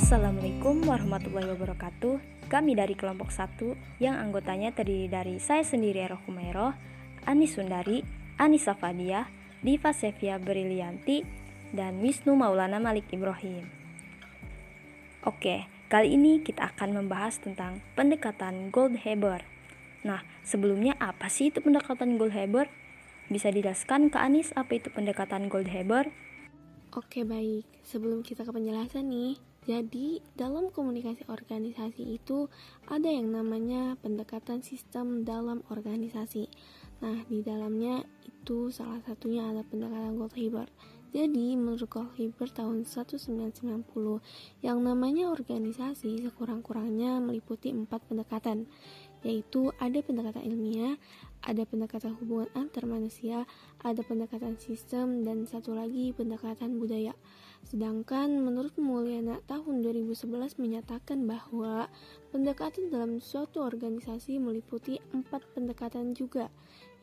Assalamualaikum warahmatullahi wabarakatuh Kami dari kelompok 1 yang anggotanya terdiri dari saya sendiri Eroh Kumairo, Anis Sundari, Anissa Fadia, Diva Sevia Brilianti, dan Wisnu Maulana Malik Ibrahim Oke, kali ini kita akan membahas tentang pendekatan Goldhaber Nah, sebelumnya apa sih itu pendekatan Goldhaber? Bisa dijelaskan ke Anis apa itu pendekatan Goldhaber? Oke baik, sebelum kita ke penjelasan nih, jadi dalam komunikasi organisasi itu ada yang namanya pendekatan sistem dalam organisasi. Nah di dalamnya itu salah satunya ada pendekatan Goldhaber. Jadi menurut Goldhaber tahun 1990 yang namanya organisasi sekurang-kurangnya meliputi empat pendekatan yaitu ada pendekatan ilmiah, ada pendekatan hubungan antar manusia, ada pendekatan sistem, dan satu lagi pendekatan budaya. Sedangkan menurut Mulyana tahun 2011 menyatakan bahwa pendekatan dalam suatu organisasi meliputi empat pendekatan juga,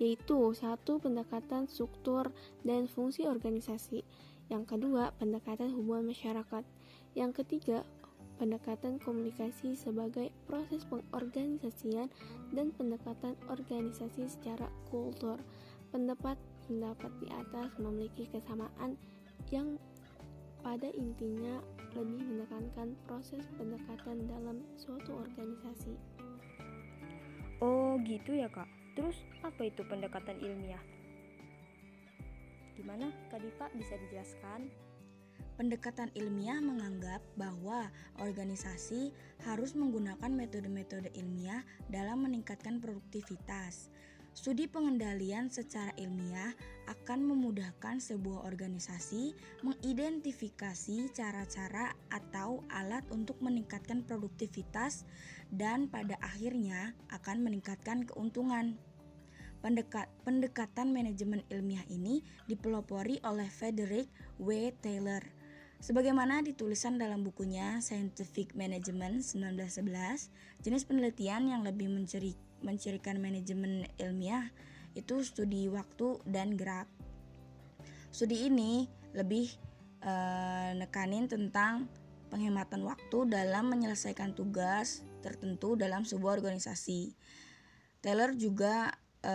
yaitu satu pendekatan struktur dan fungsi organisasi, yang kedua pendekatan hubungan masyarakat, yang ketiga pendekatan komunikasi sebagai proses pengorganisasian dan pendekatan organisasi secara kultur. Pendapat-pendapat di atas memiliki kesamaan yang pada intinya lebih menekankan proses pendekatan dalam suatu organisasi. Oh gitu ya kak. Terus apa itu pendekatan ilmiah? Gimana Kak Diva bisa dijelaskan? Pendekatan ilmiah menganggap bahwa organisasi harus menggunakan metode-metode ilmiah dalam meningkatkan produktivitas. Studi pengendalian secara ilmiah akan memudahkan sebuah organisasi mengidentifikasi cara-cara atau alat untuk meningkatkan produktivitas dan pada akhirnya akan meningkatkan keuntungan. Pendekat, pendekatan manajemen ilmiah ini dipelopori oleh Frederick W. Taylor Sebagaimana ditulisan dalam bukunya Scientific Management 1911, jenis penelitian yang lebih menciri, mencirikan manajemen ilmiah itu studi waktu dan gerak. Studi ini lebih e, nekanin tentang penghematan waktu dalam menyelesaikan tugas tertentu dalam sebuah organisasi. Taylor juga e,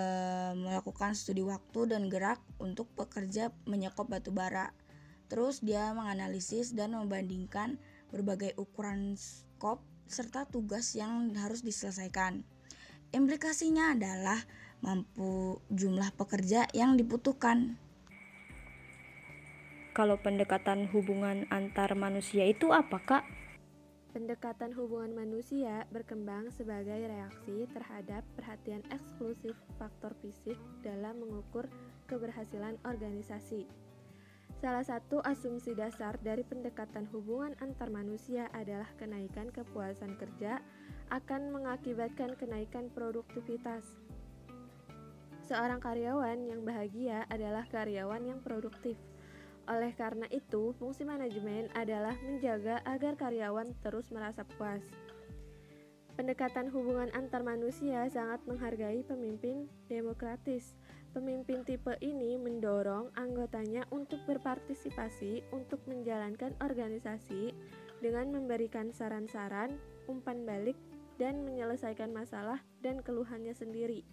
melakukan studi waktu dan gerak untuk pekerja menyekop batu bara Terus dia menganalisis dan membandingkan berbagai ukuran skop serta tugas yang harus diselesaikan. Implikasinya adalah mampu jumlah pekerja yang dibutuhkan. Kalau pendekatan hubungan antar manusia itu apa, Kak? Pendekatan hubungan manusia berkembang sebagai reaksi terhadap perhatian eksklusif faktor fisik dalam mengukur keberhasilan organisasi. Salah satu asumsi dasar dari pendekatan hubungan antar manusia adalah kenaikan kepuasan kerja akan mengakibatkan kenaikan produktivitas. Seorang karyawan yang bahagia adalah karyawan yang produktif. Oleh karena itu, fungsi manajemen adalah menjaga agar karyawan terus merasa puas. Pendekatan hubungan antar manusia sangat menghargai pemimpin demokratis Pemimpin tipe ini mendorong anggotanya untuk berpartisipasi untuk menjalankan organisasi dengan memberikan saran-saran, umpan balik, dan menyelesaikan masalah dan keluhannya sendiri.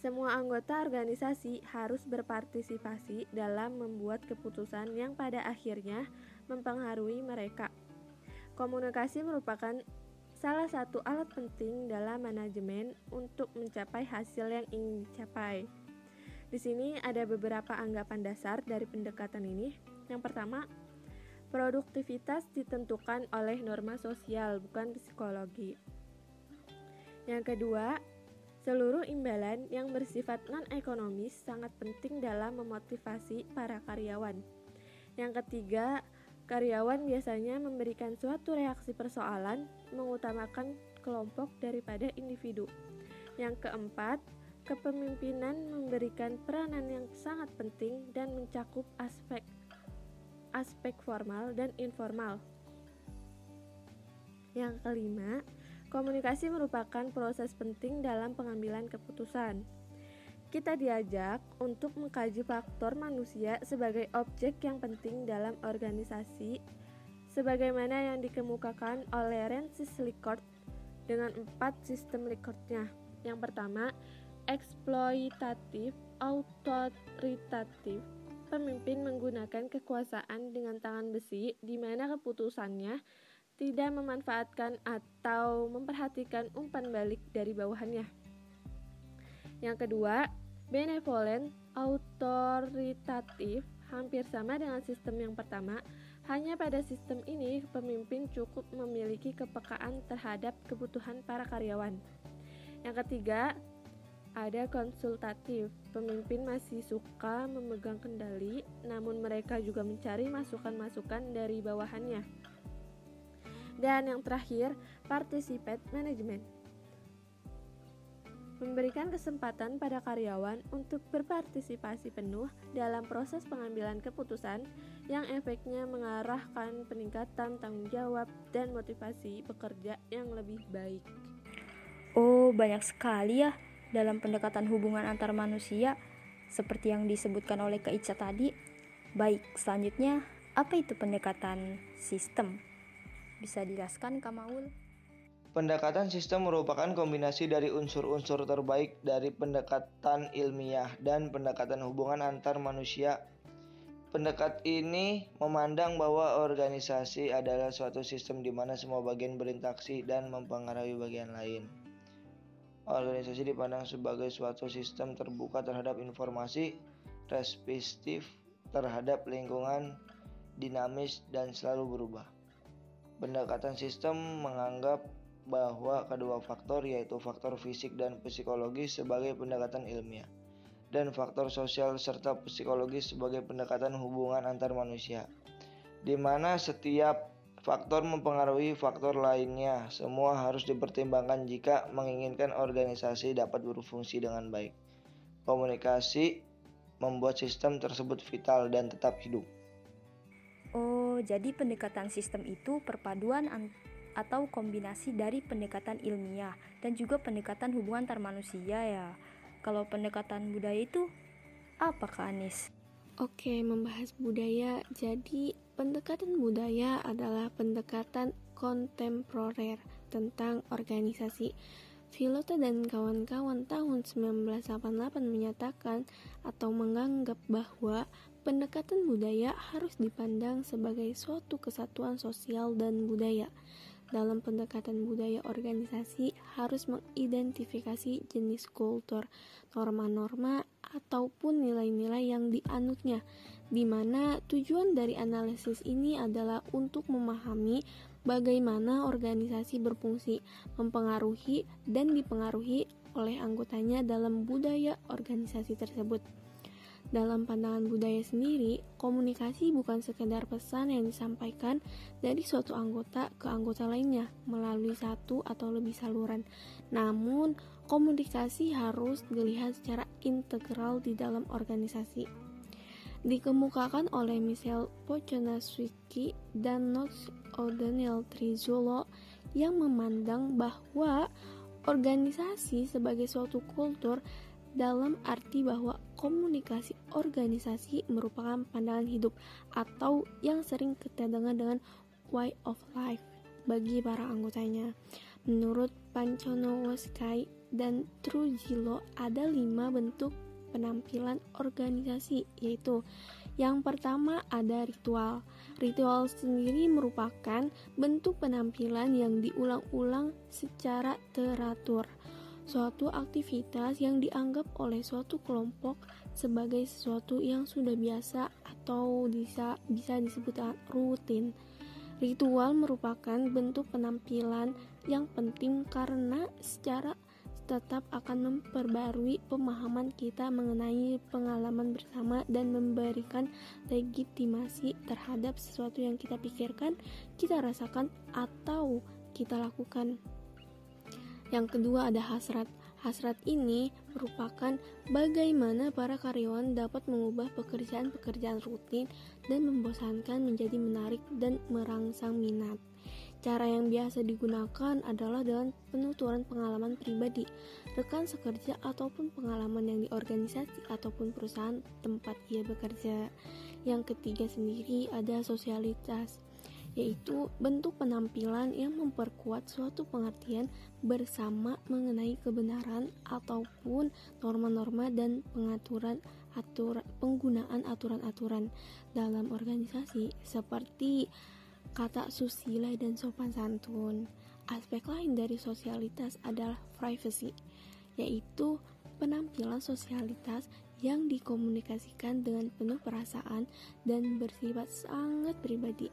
Semua anggota organisasi harus berpartisipasi dalam membuat keputusan yang pada akhirnya mempengaruhi mereka. Komunikasi merupakan salah satu alat penting dalam manajemen untuk mencapai hasil yang ingin dicapai. Di sini ada beberapa anggapan dasar dari pendekatan ini. Yang pertama, produktivitas ditentukan oleh norma sosial, bukan psikologi. Yang kedua, seluruh imbalan yang bersifat non-ekonomis sangat penting dalam memotivasi para karyawan. Yang ketiga, Karyawan biasanya memberikan suatu reaksi persoalan mengutamakan kelompok daripada individu. Yang keempat, kepemimpinan memberikan peranan yang sangat penting dan mencakup aspek aspek formal dan informal. Yang kelima, komunikasi merupakan proses penting dalam pengambilan keputusan kita diajak untuk mengkaji faktor manusia sebagai objek yang penting dalam organisasi sebagaimana yang dikemukakan oleh Rensis Likord dengan empat sistem Likordnya. Yang pertama, eksploitatif, autoritatif, pemimpin menggunakan kekuasaan dengan tangan besi di mana keputusannya tidak memanfaatkan atau memperhatikan umpan balik dari bawahannya. Yang kedua, benevolent, autoritatif, hampir sama dengan sistem yang pertama, hanya pada sistem ini pemimpin cukup memiliki kepekaan terhadap kebutuhan para karyawan. Yang ketiga, ada konsultatif. Pemimpin masih suka memegang kendali, namun mereka juga mencari masukan-masukan dari bawahannya. Dan yang terakhir, participate management. Memberikan kesempatan pada karyawan untuk berpartisipasi penuh dalam proses pengambilan keputusan yang efeknya mengarahkan peningkatan tanggung jawab dan motivasi bekerja yang lebih baik. Oh, banyak sekali ya dalam pendekatan hubungan antar manusia seperti yang disebutkan oleh Kak Ica tadi. Baik, selanjutnya apa itu pendekatan sistem? Bisa dijelaskan Kak Maul? Pendekatan sistem merupakan kombinasi dari unsur-unsur terbaik dari pendekatan ilmiah dan pendekatan hubungan antar manusia. Pendekat ini memandang bahwa organisasi adalah suatu sistem di mana semua bagian berinteraksi dan mempengaruhi bagian lain. Organisasi dipandang sebagai suatu sistem terbuka terhadap informasi, responsif terhadap lingkungan, dinamis dan selalu berubah. Pendekatan sistem menganggap bahwa kedua faktor yaitu faktor fisik dan psikologis sebagai pendekatan ilmiah dan faktor sosial serta psikologis sebagai pendekatan hubungan antar manusia di mana setiap Faktor mempengaruhi faktor lainnya. Semua harus dipertimbangkan jika menginginkan organisasi dapat berfungsi dengan baik. Komunikasi membuat sistem tersebut vital dan tetap hidup. Oh, jadi pendekatan sistem itu perpaduan atau kombinasi dari pendekatan ilmiah dan juga pendekatan hubungan antar manusia ya. Kalau pendekatan budaya itu apa Kak Anis? Oke, membahas budaya. Jadi, pendekatan budaya adalah pendekatan kontemporer tentang organisasi. Filota dan kawan-kawan tahun 1988 menyatakan atau menganggap bahwa pendekatan budaya harus dipandang sebagai suatu kesatuan sosial dan budaya. Dalam pendekatan budaya organisasi harus mengidentifikasi jenis kultur, norma-norma, ataupun nilai-nilai yang dianutnya, di mana tujuan dari analisis ini adalah untuk memahami bagaimana organisasi berfungsi, mempengaruhi, dan dipengaruhi oleh anggotanya dalam budaya organisasi tersebut. Dalam pandangan budaya sendiri, komunikasi bukan sekedar pesan yang disampaikan dari suatu anggota ke anggota lainnya melalui satu atau lebih saluran. Namun, komunikasi harus dilihat secara integral di dalam organisasi. Dikemukakan oleh Michel Pochonaswiki dan Nox O'Donnell Trizulo yang memandang bahwa organisasi sebagai suatu kultur dalam arti bahwa komunikasi organisasi merupakan pandangan hidup atau yang sering dengar dengan way of life bagi para anggotanya. Menurut Pancono Woskai dan Trujillo ada lima bentuk penampilan organisasi yaitu yang pertama ada ritual. Ritual sendiri merupakan bentuk penampilan yang diulang-ulang secara teratur suatu aktivitas yang dianggap oleh suatu kelompok sebagai sesuatu yang sudah biasa atau bisa bisa disebut rutin. Ritual merupakan bentuk penampilan yang penting karena secara tetap akan memperbarui pemahaman kita mengenai pengalaman bersama dan memberikan legitimasi terhadap sesuatu yang kita pikirkan, kita rasakan, atau kita lakukan. Yang kedua ada hasrat. Hasrat ini merupakan bagaimana para karyawan dapat mengubah pekerjaan-pekerjaan rutin dan membosankan menjadi menarik dan merangsang minat. Cara yang biasa digunakan adalah dengan penuturan pengalaman pribadi, rekan sekerja ataupun pengalaman yang di organisasi ataupun perusahaan tempat ia bekerja. Yang ketiga sendiri ada sosialitas yaitu bentuk penampilan yang memperkuat suatu pengertian bersama mengenai kebenaran ataupun norma-norma dan pengaturan aturan penggunaan aturan-aturan dalam organisasi seperti kata susila dan sopan santun. Aspek lain dari sosialitas adalah privacy, yaitu penampilan sosialitas yang dikomunikasikan dengan penuh perasaan dan bersifat sangat pribadi,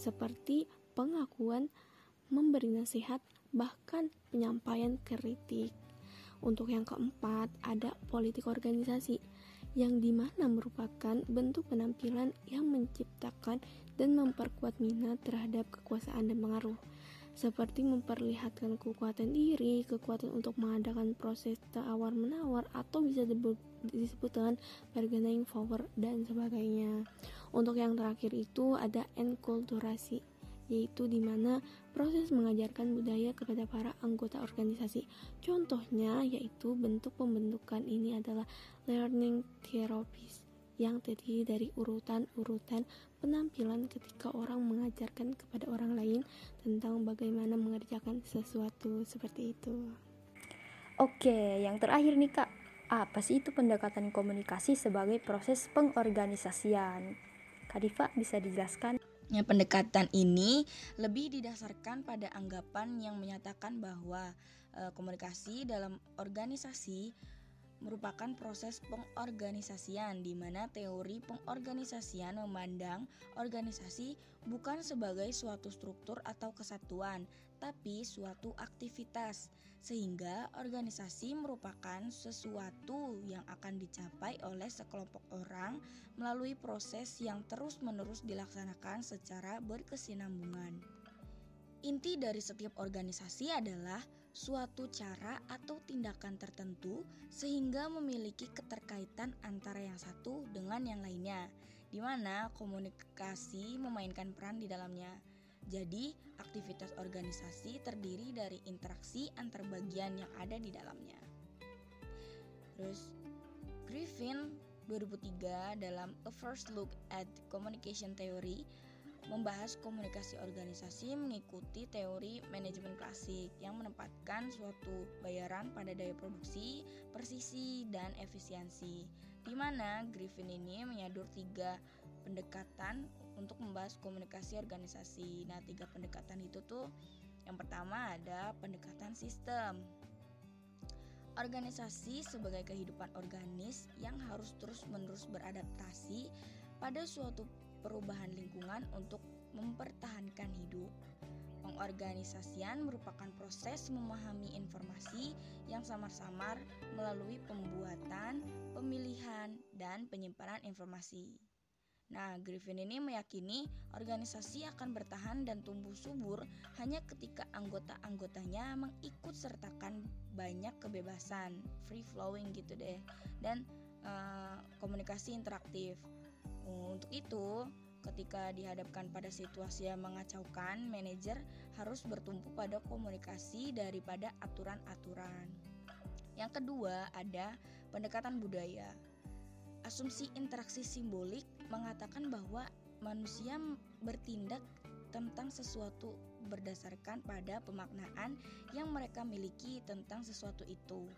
seperti pengakuan, memberi nasihat, bahkan penyampaian kritik. Untuk yang keempat, ada politik organisasi, yang di mana merupakan bentuk penampilan yang menciptakan dan memperkuat minat terhadap kekuasaan dan pengaruh seperti memperlihatkan kekuatan diri, kekuatan untuk mengadakan proses tawar menawar atau bisa disebut dengan bargaining power dan sebagainya. Untuk yang terakhir itu ada enkulturasi yaitu di mana proses mengajarkan budaya kepada para anggota organisasi. Contohnya yaitu bentuk pembentukan ini adalah learning therapies yang terdiri dari urutan-urutan penampilan ketika orang mengajarkan kepada orang lain tentang bagaimana mengerjakan sesuatu seperti itu. Oke, yang terakhir nih Kak, apa sih itu pendekatan komunikasi sebagai proses pengorganisasian? Kak Diva bisa dijelaskan? Ya, pendekatan ini lebih didasarkan pada anggapan yang menyatakan bahwa e, komunikasi dalam organisasi merupakan proses pengorganisasian di mana teori pengorganisasian memandang organisasi bukan sebagai suatu struktur atau kesatuan, tapi suatu aktivitas. Sehingga organisasi merupakan sesuatu yang akan dicapai oleh sekelompok orang melalui proses yang terus-menerus dilaksanakan secara berkesinambungan. Inti dari setiap organisasi adalah suatu cara atau tindakan tertentu sehingga memiliki keterkaitan antara yang satu dengan yang lainnya, di mana komunikasi memainkan peran di dalamnya. Jadi, aktivitas organisasi terdiri dari interaksi antar bagian yang ada di dalamnya. Terus, Griffin 2003 dalam A First Look at Communication Theory membahas komunikasi organisasi mengikuti teori manajemen klasik yang menempatkan suatu bayaran pada daya produksi, presisi, dan efisiensi. Di mana Griffin ini menyadur tiga pendekatan untuk membahas komunikasi organisasi. Nah, tiga pendekatan itu tuh yang pertama ada pendekatan sistem. Organisasi sebagai kehidupan organis yang harus terus-menerus beradaptasi pada suatu perubahan lingkungan untuk mempertahankan hidup. Pengorganisasian merupakan proses memahami informasi yang samar-samar melalui pembuatan, pemilihan, dan penyimpanan informasi. Nah, Griffin ini meyakini organisasi akan bertahan dan tumbuh subur hanya ketika anggota-anggotanya mengikut sertakan banyak kebebasan, free flowing gitu deh, dan uh, komunikasi interaktif. Untuk itu, ketika dihadapkan pada situasi yang mengacaukan, manajer harus bertumpu pada komunikasi daripada aturan-aturan. Yang kedua, ada pendekatan budaya. Asumsi interaksi simbolik mengatakan bahwa manusia bertindak tentang sesuatu berdasarkan pada pemaknaan yang mereka miliki tentang sesuatu itu.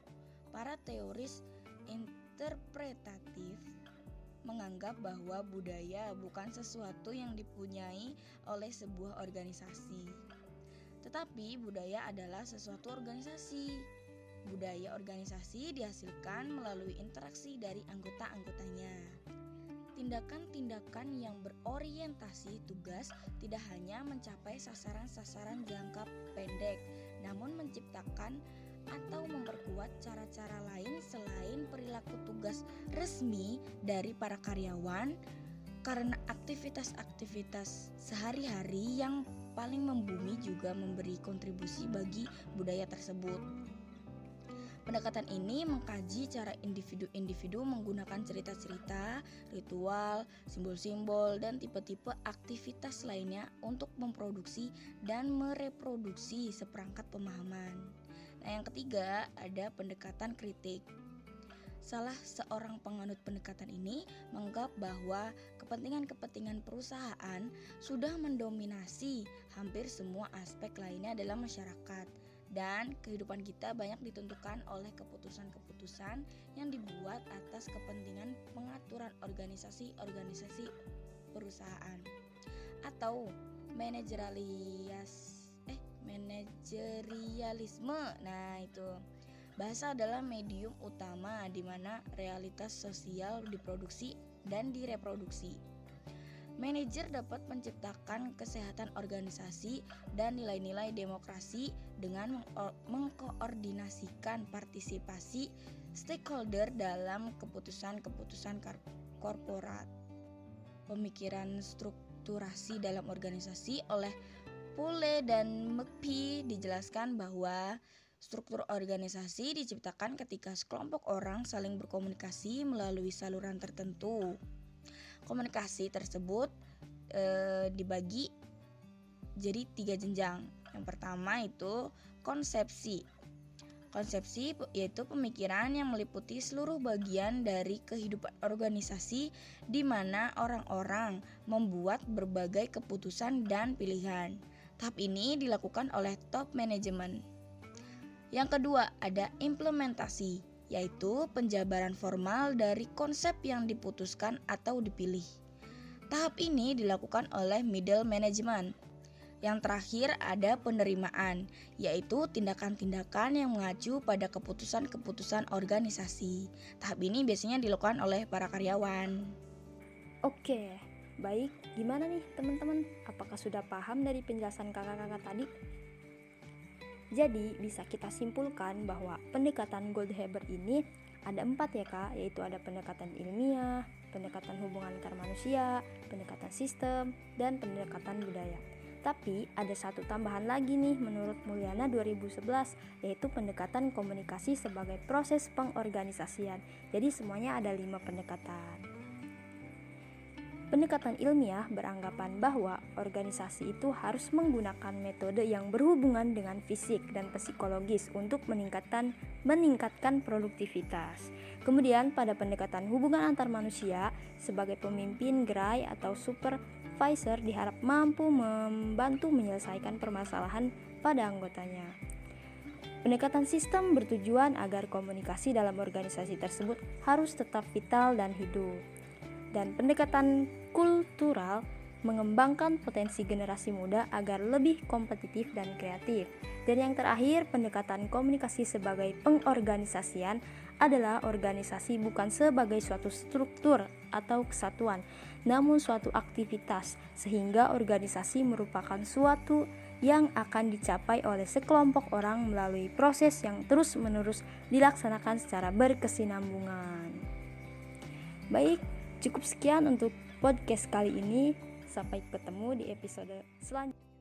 Para teoris interpretatif menganggap bahwa budaya bukan sesuatu yang dipunyai oleh sebuah organisasi. Tetapi budaya adalah sesuatu organisasi. Budaya organisasi dihasilkan melalui interaksi dari anggota-anggotanya. Tindakan-tindakan yang berorientasi tugas tidak hanya mencapai sasaran-sasaran jangka pendek, namun menciptakan atau memperkuat cara-cara lain selain perilaku tugas resmi dari para karyawan karena aktivitas-aktivitas sehari-hari yang paling membumi juga memberi kontribusi bagi budaya tersebut. Pendekatan ini mengkaji cara individu-individu menggunakan cerita-cerita, ritual, simbol-simbol, dan tipe-tipe aktivitas lainnya untuk memproduksi dan mereproduksi seperangkat pemahaman. Nah, yang ketiga ada pendekatan kritik. Salah seorang penganut pendekatan ini menganggap bahwa kepentingan-kepentingan perusahaan sudah mendominasi hampir semua aspek lainnya dalam masyarakat dan kehidupan kita banyak ditentukan oleh keputusan-keputusan yang dibuat atas kepentingan pengaturan organisasi-organisasi perusahaan atau manajerialis eh manajerialisme. Nah, itu Bahasa adalah medium utama di mana realitas sosial diproduksi dan direproduksi. Manajer dapat menciptakan kesehatan organisasi dan nilai-nilai demokrasi dengan mengkoordinasikan partisipasi stakeholder dalam keputusan-keputusan korporat. Pemikiran strukturasi dalam organisasi oleh Pule dan McPhee dijelaskan bahwa Struktur organisasi diciptakan ketika sekelompok orang saling berkomunikasi melalui saluran tertentu. Komunikasi tersebut e, dibagi jadi tiga jenjang. Yang pertama itu konsepsi. Konsepsi yaitu pemikiran yang meliputi seluruh bagian dari kehidupan organisasi di mana orang-orang membuat berbagai keputusan dan pilihan. Tahap ini dilakukan oleh top management. Yang kedua, ada implementasi, yaitu penjabaran formal dari konsep yang diputuskan atau dipilih. Tahap ini dilakukan oleh middle management. Yang terakhir ada penerimaan, yaitu tindakan-tindakan yang mengacu pada keputusan-keputusan organisasi. Tahap ini biasanya dilakukan oleh para karyawan. Oke, baik. Gimana nih teman-teman? Apakah sudah paham dari penjelasan kakak-kakak tadi? Jadi bisa kita simpulkan bahwa pendekatan Goldhaber ini ada empat ya kak, yaitu ada pendekatan ilmiah, pendekatan hubungan antar manusia, pendekatan sistem, dan pendekatan budaya. Tapi ada satu tambahan lagi nih menurut Mulyana 2011 yaitu pendekatan komunikasi sebagai proses pengorganisasian. Jadi semuanya ada lima pendekatan. Pendekatan ilmiah beranggapan bahwa organisasi itu harus menggunakan metode yang berhubungan dengan fisik dan psikologis untuk meningkatkan meningkatkan produktivitas. Kemudian pada pendekatan hubungan antar manusia sebagai pemimpin gerai atau supervisor diharap mampu membantu menyelesaikan permasalahan pada anggotanya. Pendekatan sistem bertujuan agar komunikasi dalam organisasi tersebut harus tetap vital dan hidup dan pendekatan kultural mengembangkan potensi generasi muda agar lebih kompetitif dan kreatif. Dan yang terakhir, pendekatan komunikasi sebagai pengorganisasian adalah organisasi bukan sebagai suatu struktur atau kesatuan, namun suatu aktivitas, sehingga organisasi merupakan suatu yang akan dicapai oleh sekelompok orang melalui proses yang terus-menerus dilaksanakan secara berkesinambungan. Baik, Cukup sekian untuk podcast kali ini. Sampai ketemu di episode selanjutnya.